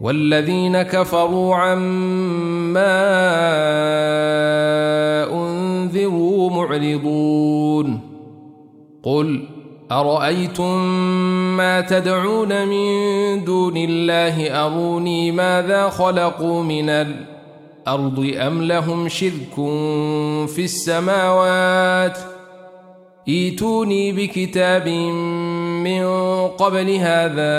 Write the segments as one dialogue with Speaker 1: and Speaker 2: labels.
Speaker 1: والذين كفروا عما أنذروا معرضون قل أرأيتم ما تدعون من دون الله أروني ماذا خلقوا من الأرض أم لهم شرك في السماوات إيتوني بكتاب من قبل هذا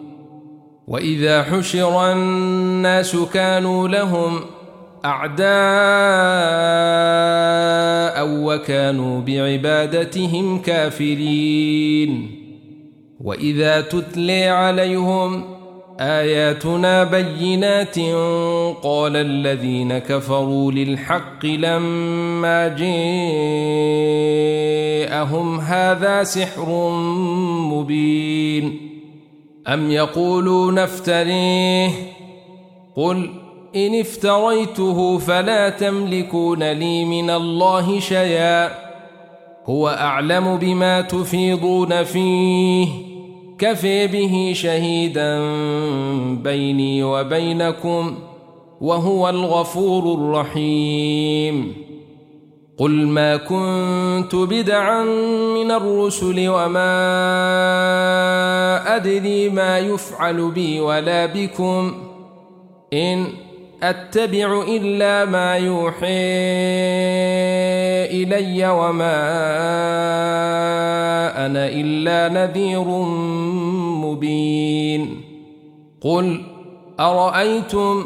Speaker 1: واذا حشر الناس كانوا لهم اعداء وكانوا بعبادتهم كافرين واذا تتلي عليهم اياتنا بينات قال الذين كفروا للحق لما جاءهم هذا سحر مبين أم يقولون افتريه قل إن افتريته فلا تملكون لي من الله شيئا هو أعلم بما تفيضون فيه كفي به شهيدا بيني وبينكم وهو الغفور الرحيم قل ما كنت بدعا من الرسل وما أدري ما يفعل بي ولا بكم إن أتبع إلا ما يوحي إلي وما أنا إلا نذير مبين قل أرأيتم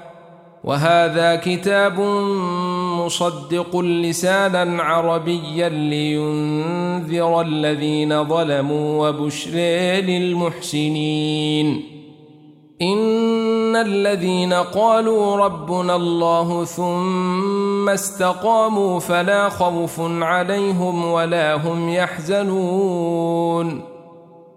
Speaker 1: وهذا كتاب مصدق لسانا عربيا لينذر الذين ظلموا وبشر للمحسنين إن الذين قالوا ربنا الله ثم استقاموا فلا خوف عليهم ولا هم يحزنون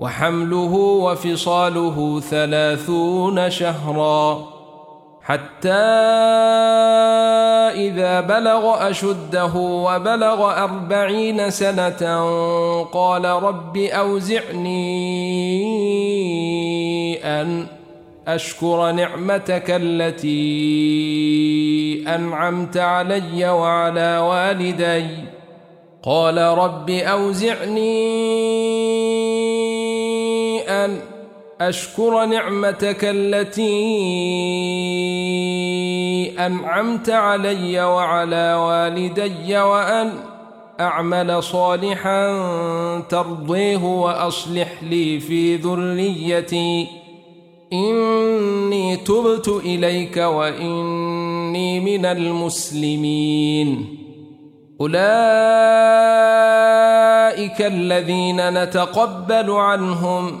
Speaker 1: وحمله وفصاله ثلاثون شهرا حتى إذا بلغ أشده وبلغ أربعين سنة قال رب أوزعني أن أشكر نعمتك التي أنعمت علي وعلى والدي قال رب أوزعني أن أشكر نعمتك التي أنعمت علي وعلى والدي وأن أعمل صالحا ترضيه وأصلح لي في ذريتي إني تبت إليك وإني من المسلمين أولئك الذين نتقبل عنهم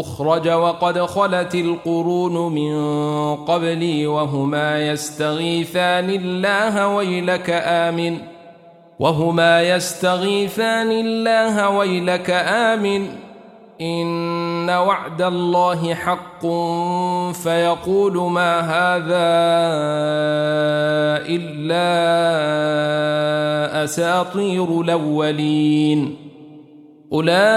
Speaker 1: أخرج وقد خلت القرون من قبلي وهما يستغيثان الله ويلك آمن وهما يستغيثان الله ويلك آمن إن وعد الله حق فيقول ما هذا إلا أساطير الأولين أولئك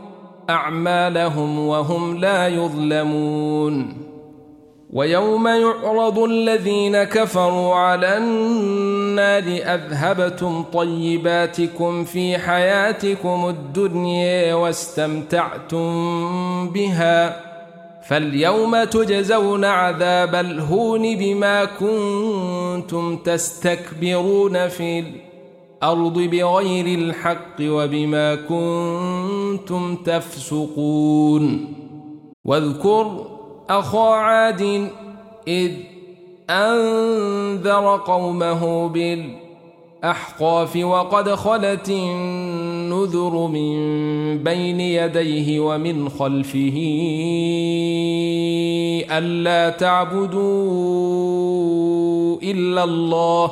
Speaker 1: أعمالهم وهم لا يظلمون ويوم يعرض الذين كفروا على النار أذهبتم طيباتكم في حياتكم الدنيا واستمتعتم بها فاليوم تجزون عذاب الهون بما كنتم تستكبرون في الأرض الأرض بغير الحق وبما كنتم تفسقون واذكر أخا عاد إذ أنذر قومه بالأحقاف وقد خلت النذر من بين يديه ومن خلفه ألا تعبدوا إلا الله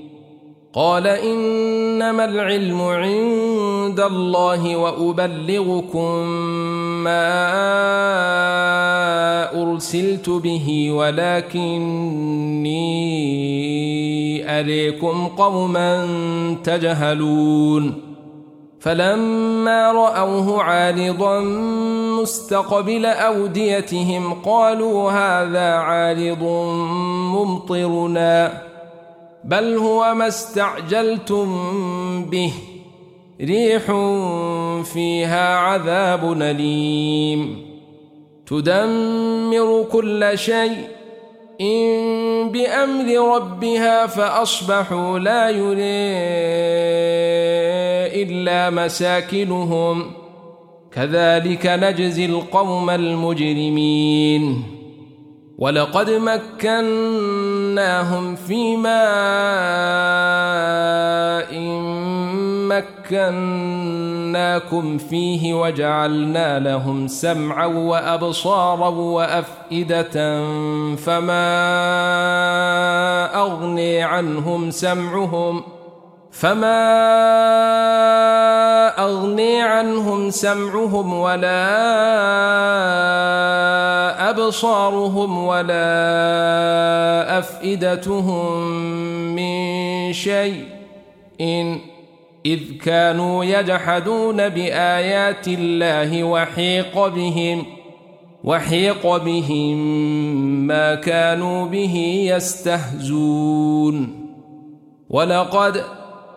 Speaker 1: قال إنما العلم عند الله وأبلغكم ما أرسلت به ولكني أليكم قوما تجهلون فلما رأوه عارضا مستقبل أوديتهم قالوا هذا عارض ممطرنا بل هو ما استعجلتم به ريح فيها عذاب أليم تدمر كل شيء إن بأمر ربها فأصبحوا لا يري إلا مساكنهم كذلك نجزي القوم المجرمين ولقد مكناهم في ماء مكناكم فيه وجعلنا لهم سمعا وأبصارا وأفئدة فما أغني عنهم سمعهم فما أغني عنهم سمعهم ولا أبصارهم ولا أفئدتهم من شيء إن إذ كانوا يجحدون بآيات الله وحيق بهم وحيق بهم ما كانوا به يستهزون ولقد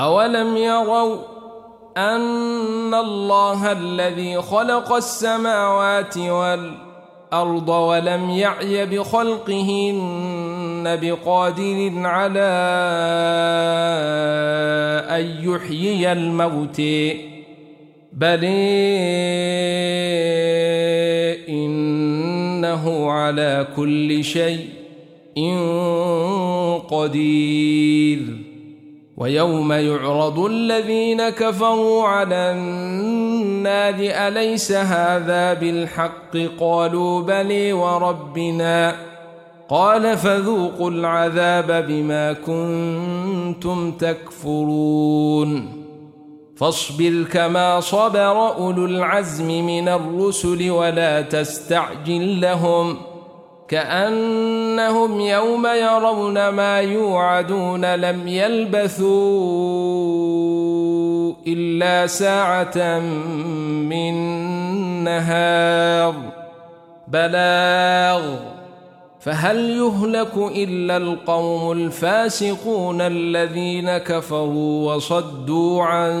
Speaker 1: أولم يروا أن الله الذي خلق السماوات والأرض ولم يعي بخلقهن بقادر على أن يحيي الموت بل إنه على كل شيء قدير ويوم يعرض الذين كفروا على النار أليس هذا بالحق قالوا بلي وربنا قال فذوقوا العذاب بما كنتم تكفرون فاصبر كما صبر أولو العزم من الرسل ولا تستعجل لهم ۖ كأنهم يوم يرون ما يوعدون لم يلبثوا إلا ساعة من نهار بلاغ فهل يهلك إلا القوم الفاسقون الذين كفروا وصدوا عن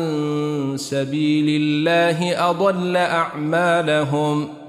Speaker 1: سبيل الله أضل أعمالهم ۖ